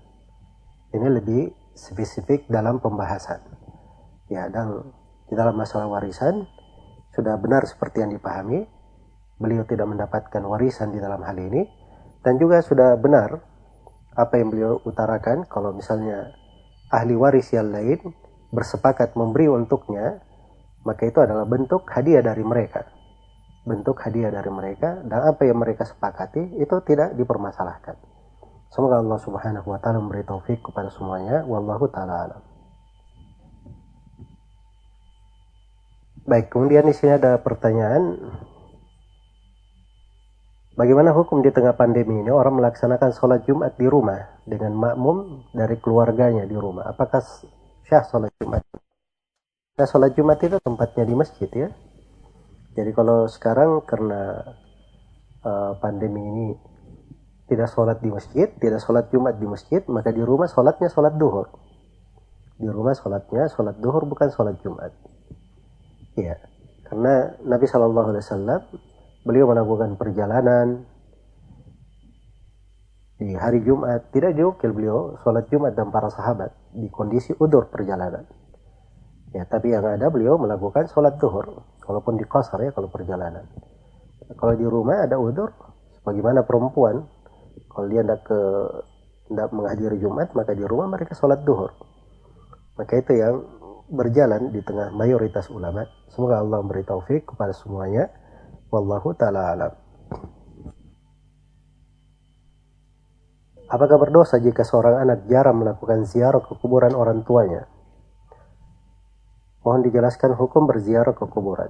Ini lebih spesifik dalam pembahasan. Ya dan di dalam masalah warisan sudah benar seperti yang dipahami beliau tidak mendapatkan warisan di dalam hal ini dan juga sudah benar apa yang beliau utarakan kalau misalnya ahli waris yang lain bersepakat memberi untuknya, maka itu adalah bentuk hadiah dari mereka. Bentuk hadiah dari mereka dan apa yang mereka sepakati itu tidak dipermasalahkan. Semoga Allah Subhanahu wa taala memberi taufik kepada semuanya. Wallahu taala alam. Baik, kemudian di sini ada pertanyaan Bagaimana hukum di tengah pandemi ini orang melaksanakan sholat Jumat di rumah dengan makmum dari keluarganya di rumah? Apakah syah sholat Jumat? Nah, sholat Jumat itu tempatnya di masjid ya. Jadi kalau sekarang karena uh, pandemi ini tidak sholat di masjid, tidak sholat Jumat di masjid, maka di rumah sholatnya sholat duhur. Di rumah sholatnya sholat duhur bukan sholat Jumat. Ya, karena Nabi Shallallahu Alaihi Wasallam beliau melakukan perjalanan di hari Jumat. Tidak diukil beliau sholat Jumat dan para sahabat di kondisi udur perjalanan. Ya tapi yang ada beliau melakukan sholat duhur walaupun di kosar ya kalau perjalanan. Kalau di rumah ada udur bagaimana perempuan kalau dia tidak ke tidak menghadiri Jumat maka di rumah mereka sholat duhur. Maka itu yang berjalan di tengah mayoritas ulama. Semoga Allah memberi taufik kepada semuanya Wallahu ta'ala alam. Apakah berdosa jika seorang anak jarang melakukan ziarah ke kuburan orang tuanya? Mohon dijelaskan hukum berziarah ke kuburan.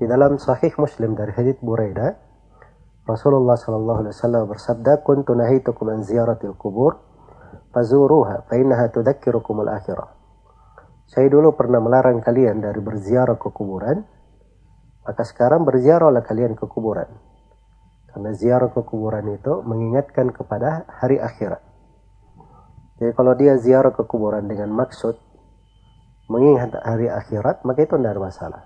Di dalam Sahih Muslim dari hadits Buraidah, Rasulullah Shallallahu Alaihi Wasallam bersabda, "Kuntu nahitukum an ziyaratil kubur, fazuruha, fa innaha tudakkirukumul akhirah." Saya dulu pernah melarang kalian dari berziarah ke kuburan, maka sekarang berziarahlah kalian ke kuburan. Karena ziarah ke kuburan itu mengingatkan kepada hari akhirat. Jadi kalau dia ziarah ke kuburan dengan maksud mengingat hari akhirat, maka itu tidak ada masalah.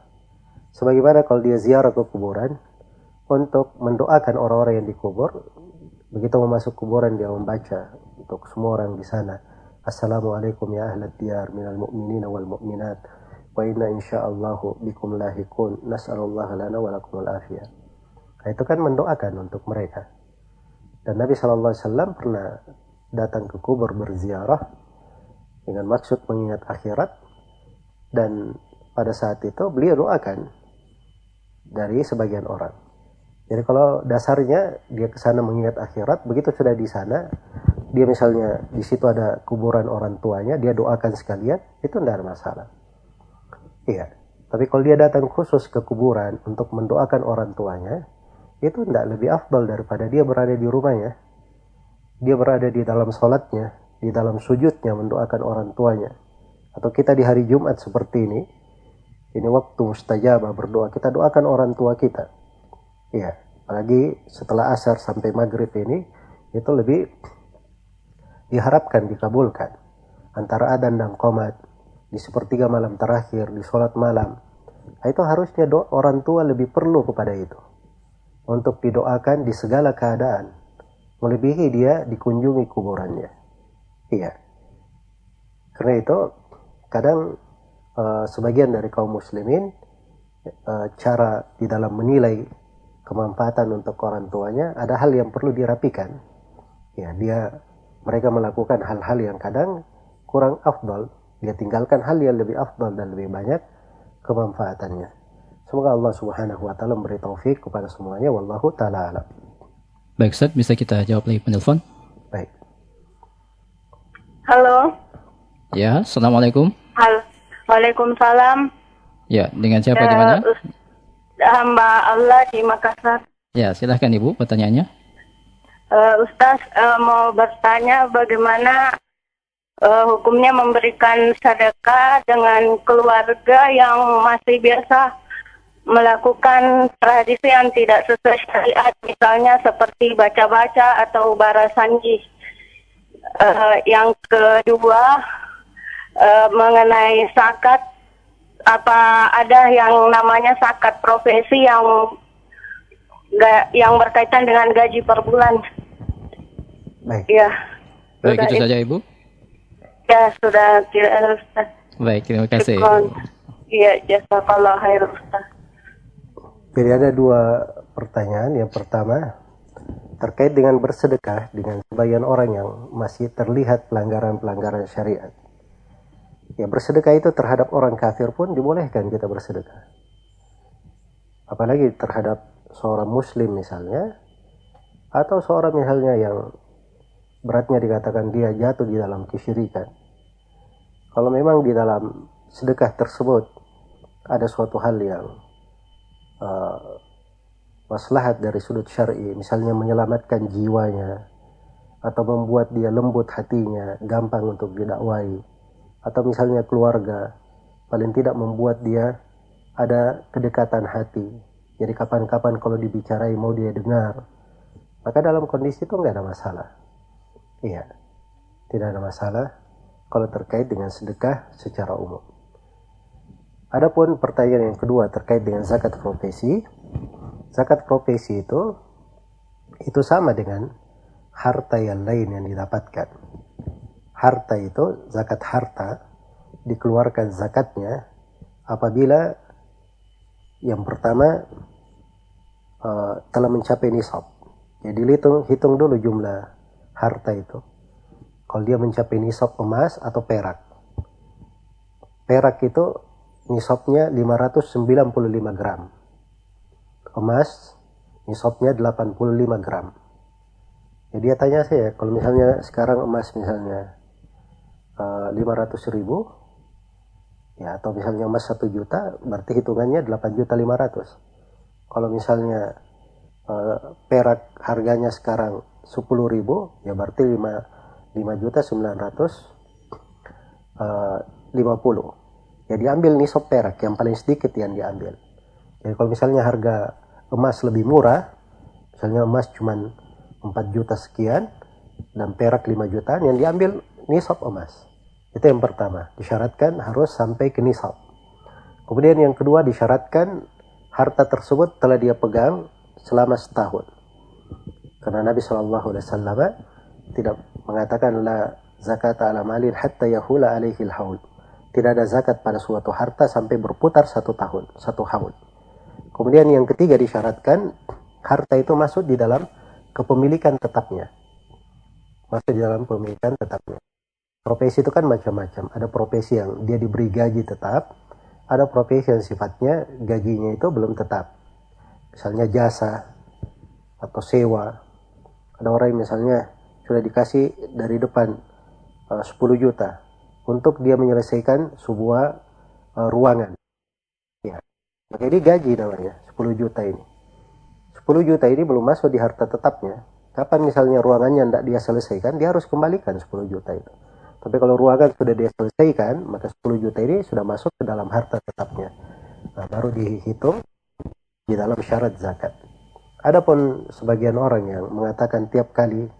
Sebagaimana kalau dia ziarah ke kuburan untuk mendoakan orang-orang yang dikubur, begitu memasuk kuburan dia membaca untuk semua orang di sana. Assalamualaikum ya ahlat diyar minal mu'minina wal mu'minat wa inna insyaallahu bikum lahikun nas'alullah lana wa afiyah. Nah, itu kan mendoakan untuk mereka. Dan Nabi SAW pernah datang ke kubur berziarah dengan maksud mengingat akhirat dan pada saat itu beliau doakan dari sebagian orang. Jadi kalau dasarnya dia ke sana mengingat akhirat, begitu sudah di sana, dia misalnya di situ ada kuburan orang tuanya, dia doakan sekalian, itu tidak ada masalah. Iya. Tapi kalau dia datang khusus ke kuburan untuk mendoakan orang tuanya, itu tidak lebih afdal daripada dia berada di rumahnya. Dia berada di dalam sholatnya, di dalam sujudnya mendoakan orang tuanya. Atau kita di hari Jumat seperti ini, ini waktu mustajabah berdoa. Kita doakan orang tua kita. Iya, apalagi setelah asar sampai maghrib ini, itu lebih diharapkan dikabulkan. Antara adan dan komat, di sepertiga malam terakhir, di sholat malam. Nah, itu harusnya doa orang tua lebih perlu kepada itu. Untuk didoakan di segala keadaan. Melebihi dia dikunjungi kuburannya. Iya. Karena itu, kadang uh, sebagian dari kaum muslimin uh, cara di dalam menilai kemanfaatan untuk orang tuanya ada hal yang perlu dirapikan. Ya, dia mereka melakukan hal-hal yang kadang kurang afdal, dia tinggalkan hal yang lebih afdal dan lebih banyak kemanfaatannya. Semoga Allah Subhanahu wa taala memberi taufik kepada semuanya wallahu taala alam. Baik, Ustaz, bisa kita jawab lagi penelpon? Baik. Halo. Ya, Assalamualaikum. Halo. Waalaikumsalam. Ya, dengan siapa di mana? Hamba Allah di Makassar. Ya, silahkan Ibu pertanyaannya. Uh, Ustaz uh, mau bertanya bagaimana uh, hukumnya memberikan sedekah dengan keluarga yang masih biasa melakukan tradisi yang tidak sesuai syariat, misalnya seperti baca-baca atau barasanji. Uh, yang kedua, uh, mengenai zakat apa ada yang namanya zakat profesi yang ga, yang berkaitan dengan gaji per bulan. Baik. Ya. Baik, itu saja Ibu. Ya, sudah tidak Ustaz. Baik, terima kasih. Iya, jazakallah khair Ustaz. Jadi ada dua pertanyaan. Yang pertama, terkait dengan bersedekah dengan sebagian orang yang masih terlihat pelanggaran-pelanggaran syariat. Ya bersedekah itu terhadap orang kafir pun dibolehkan kita bersedekah. Apalagi terhadap seorang muslim misalnya, atau seorang misalnya yang beratnya dikatakan dia jatuh di dalam kesyirikan. Kalau memang di dalam sedekah tersebut ada suatu hal yang uh, maslahat dari sudut syar'i, misalnya menyelamatkan jiwanya atau membuat dia lembut hatinya, gampang untuk didakwai, atau misalnya keluarga paling tidak membuat dia ada kedekatan hati. Jadi kapan-kapan kalau dibicarai mau dia dengar maka dalam kondisi itu nggak ada masalah. Iya tidak ada masalah kalau terkait dengan sedekah secara umum Adapun pertanyaan yang kedua terkait dengan zakat profesi, zakat profesi itu itu sama dengan harta yang lain yang didapatkan harta itu zakat harta dikeluarkan zakatnya apabila yang pertama uh, telah mencapai nisab. Jadi hitung hitung dulu jumlah harta itu. Kalau dia mencapai nisab emas atau perak. Perak itu nisabnya 595 gram. Emas nisabnya 85 gram. Jadi dia tanya saya, kalau misalnya sekarang emas misalnya 500 eh, ribu ya atau misalnya emas satu juta berarti hitungannya 8 juta 500 kalau misalnya uh, perak harganya sekarang 10 ribu ya berarti 5, 5 juta 900 uh, 50 ya diambil nisab perak yang paling sedikit yang diambil. Jadi kalau misalnya harga emas lebih murah misalnya emas cuma 4 juta sekian dan perak 5 jutaan yang diambil nisab emas. Itu yang pertama disyaratkan harus sampai ke nisab kemudian yang kedua disyaratkan harta tersebut telah dia pegang selama setahun. Karena Nabi Wasallam tidak mengatakan la zakat ala malin hatta yahula alaihi haul. Tidak ada zakat pada suatu harta sampai berputar satu tahun satu haul. Kemudian yang ketiga disyaratkan harta itu masuk di dalam kepemilikan tetapnya. Masuk di dalam kepemilikan tetapnya. Profesi itu kan macam-macam. Ada profesi yang dia diberi gaji tetap ada profesi yang sifatnya gajinya itu belum tetap. Misalnya jasa atau sewa. Ada orang yang misalnya sudah dikasih dari depan uh, 10 juta untuk dia menyelesaikan sebuah uh, ruangan. Ya. Maka ini gaji namanya 10 juta ini. 10 juta ini belum masuk di harta tetapnya. Kapan misalnya ruangannya tidak dia selesaikan dia harus kembalikan 10 juta itu. Tapi kalau ruangan sudah diselesaikan, maka 10 juta ini sudah masuk ke dalam harta tetapnya. Nah, baru dihitung di dalam syarat zakat. Adapun sebagian orang yang mengatakan tiap kali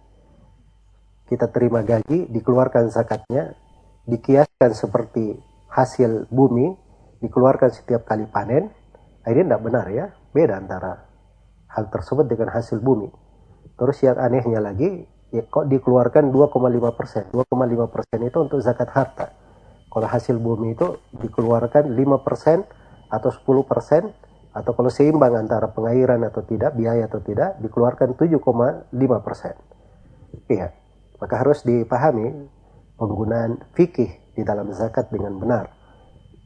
kita terima gaji, dikeluarkan zakatnya, dikiaskan seperti hasil bumi, dikeluarkan setiap kali panen, nah, ini tidak benar ya. Beda antara hal tersebut dengan hasil bumi. Terus yang anehnya lagi, ya kok dikeluarkan 2,5 persen? 2,5 persen itu untuk zakat harta. Kalau hasil bumi itu dikeluarkan 5 persen atau 10 persen atau kalau seimbang antara pengairan atau tidak biaya atau tidak dikeluarkan 7,5 persen. Iya maka harus dipahami penggunaan fikih di dalam zakat dengan benar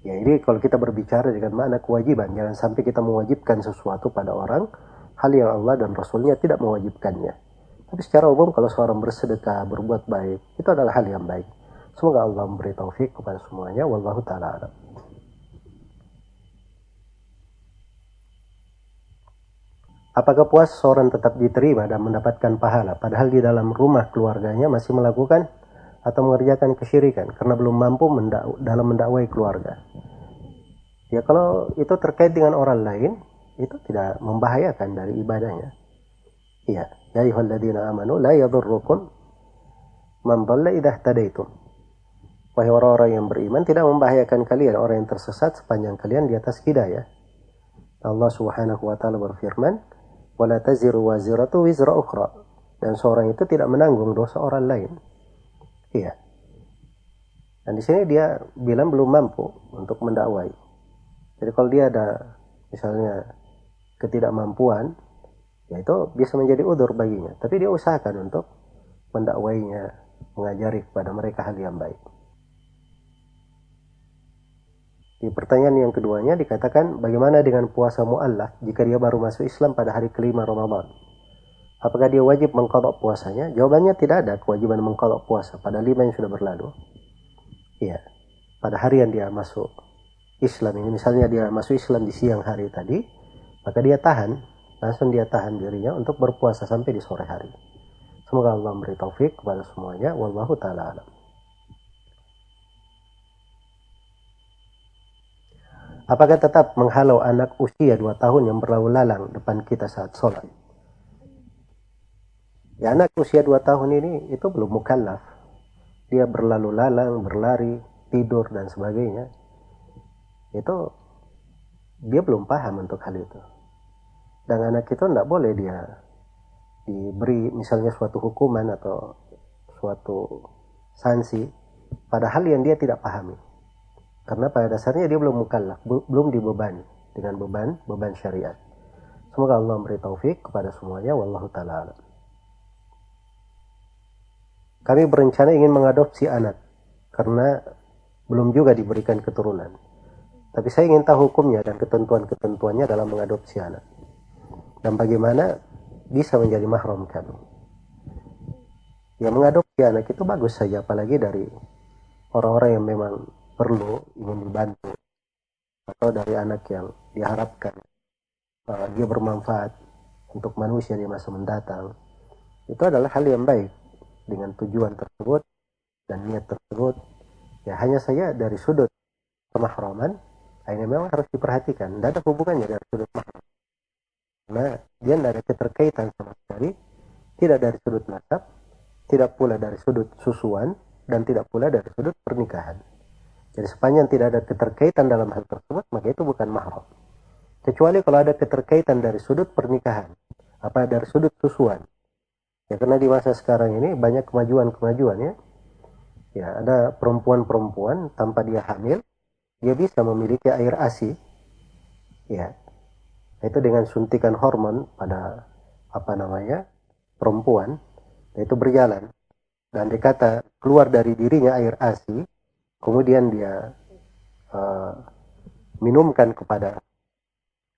ya ini kalau kita berbicara dengan mana kewajiban jangan sampai kita mewajibkan sesuatu pada orang hal yang Allah dan Rasulnya tidak mewajibkannya tapi secara umum kalau seorang bersedekah, berbuat baik, itu adalah hal yang baik. Semoga Allah memberi taufik kepada semuanya. Wallahu ta'ala alam. Apakah puas seorang tetap diterima dan mendapatkan pahala padahal di dalam rumah keluarganya masih melakukan atau mengerjakan kesyirikan karena belum mampu mendak dalam mendakwai keluarga? Ya kalau itu terkait dengan orang lain itu tidak membahayakan dari ibadahnya. Iya. Ya ayyuhalladzina amanu la yadurrukum man dhalla idza. Wahai orang-orang yang beriman tidak membahayakan kalian orang yang tersesat sepanjang kalian di atas hidayah. Allah Subhanahu wa taala berfirman, "Wala taziru waziratu wizra ukhra." Dan seorang itu tidak menanggung dosa orang lain. Iya. Dan di sini dia bilang belum mampu untuk mendakwai. Jadi kalau dia ada misalnya ketidakmampuan, ya itu bisa menjadi udur baginya tapi dia usahakan untuk mendakwainya mengajari kepada mereka hal yang baik di pertanyaan yang keduanya dikatakan bagaimana dengan puasa mu'allaf jika dia baru masuk Islam pada hari kelima Ramadan apakah dia wajib mengkodok puasanya jawabannya tidak ada kewajiban mengkodok puasa pada lima yang sudah berlalu iya pada hari yang dia masuk Islam ini misalnya dia masuk Islam di siang hari tadi maka dia tahan langsung dia tahan dirinya untuk berpuasa sampai di sore hari. Semoga Allah memberi taufik kepada semuanya. Wallahu ta'ala alam. Apakah tetap menghalau anak usia 2 tahun yang berlalu lalang depan kita saat sholat? Ya anak usia 2 tahun ini itu belum mukallaf. Dia berlalu lalang, berlari, tidur dan sebagainya. Itu dia belum paham untuk hal itu dan anak itu tidak boleh dia diberi misalnya suatu hukuman atau suatu sanksi pada hal yang dia tidak pahami karena pada dasarnya dia belum mukallaf belum dibebani dengan beban beban syariat. Semoga Allah memberi taufik kepada semuanya wallahu taala kami berencana ingin mengadopsi anak karena belum juga diberikan keturunan. Tapi saya ingin tahu hukumnya dan ketentuan-ketentuannya dalam mengadopsi anak. Dan bagaimana bisa menjadi mahram kami. Yang mengadopsi anak itu bagus saja, apalagi dari orang-orang yang memang perlu ingin dibantu. Atau dari anak yang diharapkan uh, dia bermanfaat untuk manusia di masa mendatang. Itu adalah hal yang baik. Dengan tujuan tersebut dan niat tersebut ya hanya saya dari sudut kemahraman ini memang harus diperhatikan. Tidak ada hubungannya dari sudut mahram. Karena dia tidak ada keterkaitan sama sekali tidak dari sudut nasab tidak pula dari sudut susuan dan tidak pula dari sudut pernikahan jadi sepanjang tidak ada keterkaitan dalam hal tersebut maka itu bukan mahram. Kecuali kalau ada keterkaitan dari sudut pernikahan apa dari sudut susuan. Ya karena di masa sekarang ini banyak kemajuan-kemajuan ya. Ya ada perempuan-perempuan tanpa dia hamil dia bisa memiliki air ASI ya. Itu dengan suntikan hormon pada apa namanya perempuan itu berjalan. Dan dikata keluar dari dirinya air ASI kemudian dia uh, minumkan kepada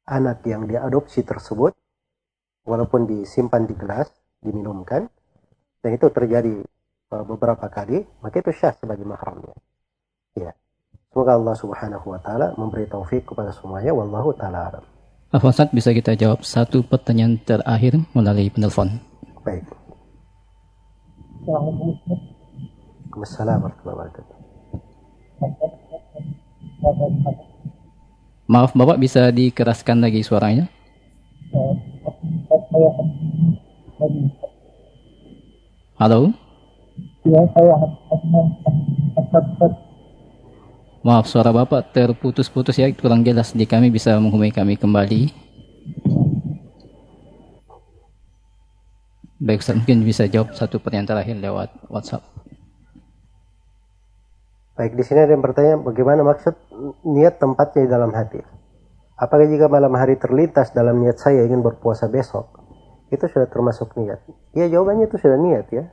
anak yang diadopsi tersebut. Walaupun disimpan di gelas diminumkan. Dan itu terjadi uh, beberapa kali. Maka itu syah sebagai mahramnya. Ya. Semoga Allah subhanahu wa ta'ala memberi taufik kepada semuanya. Wallahu ta'ala alam. Ustaz? Bisa kita jawab satu pertanyaan terakhir melalui penelpon. Baik. Assalamualaikum. Warahmatullahi wabarakatuh. Maaf Bapak bisa dikeraskan lagi suaranya? Halo? Ya, saya Maaf suara Bapak terputus-putus ya, kurang jelas di kami bisa menghubungi kami kembali. Baik Ustaz, mungkin bisa jawab satu pertanyaan terakhir lewat WhatsApp. Baik, di sini ada yang bertanya bagaimana maksud niat tempatnya di dalam hati. Apakah jika malam hari terlintas dalam niat saya ingin berpuasa besok, itu sudah termasuk niat? Ya jawabannya itu sudah niat ya.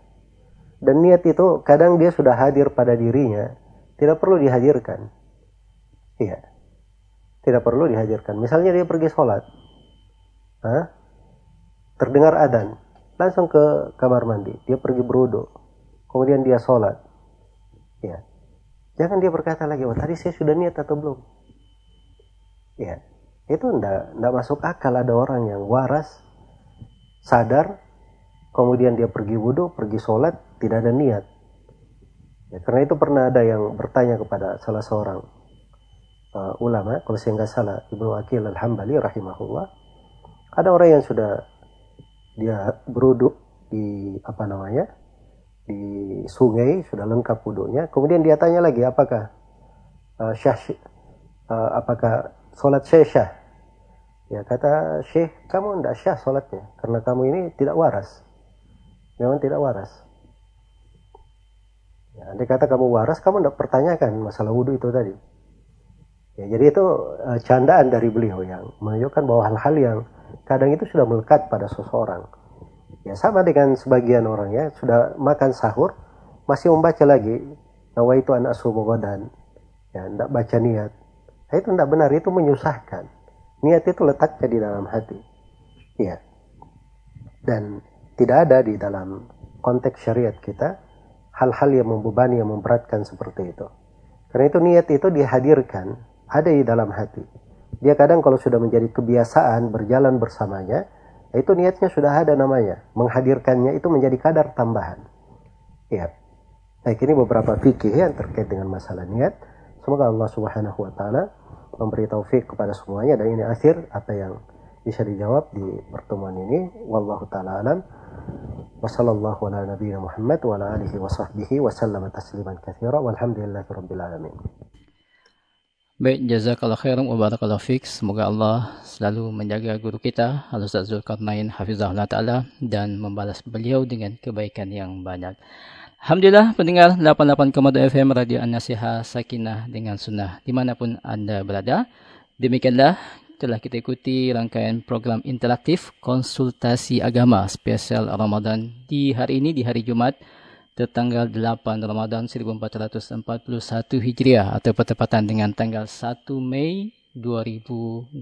Dan niat itu kadang dia sudah hadir pada dirinya, tidak perlu dihadirkan. Iya. Tidak perlu dihadirkan. Misalnya dia pergi sholat. Hah? Terdengar adan. Langsung ke kamar mandi. Dia pergi berudu. Kemudian dia sholat. Ya. Jangan dia berkata lagi, oh tadi saya sudah niat atau belum. Ya. Itu enggak, enggak masuk akal ada orang yang waras, sadar, kemudian dia pergi wudhu, pergi sholat, tidak ada niat Ya, karena itu pernah ada yang bertanya kepada salah seorang uh, ulama, kalau saya nggak salah, Ibnu Akil Al-Hambali rahimahullah. Ada orang yang sudah dia beruduk di apa namanya? Di sungai sudah lengkap wudhunya. Kemudian dia tanya lagi apakah uh, syah uh, apakah sholat syah? Ya kata Syekh, kamu tidak syah sholatnya karena kamu ini tidak waras. Memang tidak waras. Ya, andai kata kamu waras, kamu tidak pertanyakan masalah wudhu itu tadi. Ya, jadi itu uh, candaan dari beliau yang menunjukkan bahwa hal-hal yang kadang itu sudah melekat pada seseorang. Ya sama dengan sebagian orang ya sudah makan sahur masih membaca lagi nawa itu anak dan ya tidak baca niat. Nah, itu tidak benar itu menyusahkan. Niat itu letaknya di dalam hati. Ya. Dan tidak ada di dalam konteks syariat kita hal-hal yang membebani, yang memberatkan seperti itu. Karena itu niat itu dihadirkan, ada di dalam hati. Dia kadang kalau sudah menjadi kebiasaan berjalan bersamanya, itu niatnya sudah ada namanya. Menghadirkannya itu menjadi kadar tambahan. Ya baik ini beberapa fikih ya yang terkait dengan masalah niat. Semoga Allah subhanahu wa ta'ala memberi taufik kepada semuanya. Dan ini akhir apa yang bisa dijawab di pertemuan ini. Wallahu taala alam. Wassallallahu ala nabiyina Muhammad wa ala alihi wa sahbihi wa sallama tasliman katsira. Walhamdulillahi rabbil alamin. Baik, jazakallah khairan wa barakallahu fiik. Semoga Allah selalu menjaga guru kita, Al-Ustaz Zulkarnain hafizahullah taala dan membalas beliau dengan kebaikan yang banyak. Alhamdulillah pendengar 88,2 FM Radio An-Nasiha Sakinah dengan Sunnah dimanapun Anda berada. Demikianlah telah kita ikuti rangkaian program interaktif konsultasi agama spesial Ramadan di hari ini di hari Jumat tertanggal 8 Ramadan 1441 Hijriah atau bertepatan dengan tanggal 1 Mei 2020.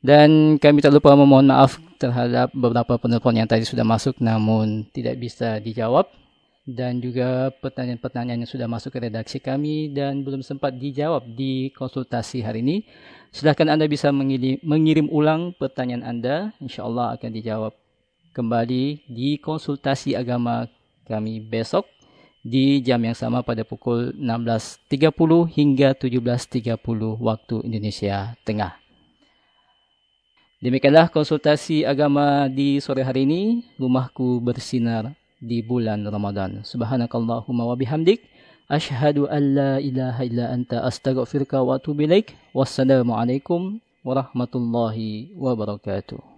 Dan kami tak lupa memohon maaf terhadap beberapa penelpon yang tadi sudah masuk namun tidak bisa dijawab dan juga pertanyaan-pertanyaan yang sudah masuk ke redaksi kami dan belum sempat dijawab di konsultasi hari ini. Silahkan Anda bisa mengirim, mengirim ulang pertanyaan Anda. Insya Allah akan dijawab kembali di konsultasi agama kami besok di jam yang sama pada pukul 16.30 hingga 17.30 waktu Indonesia Tengah. Demikianlah konsultasi agama di sore hari ini. Rumahku bersinar di bulan Ramadan. Subhanakallahumma wa bihamdik. Ashhadu an la ilaha illa anta astaghfiruka wa atubu ilaik. Wassalamualaikum warahmatullahi wabarakatuh.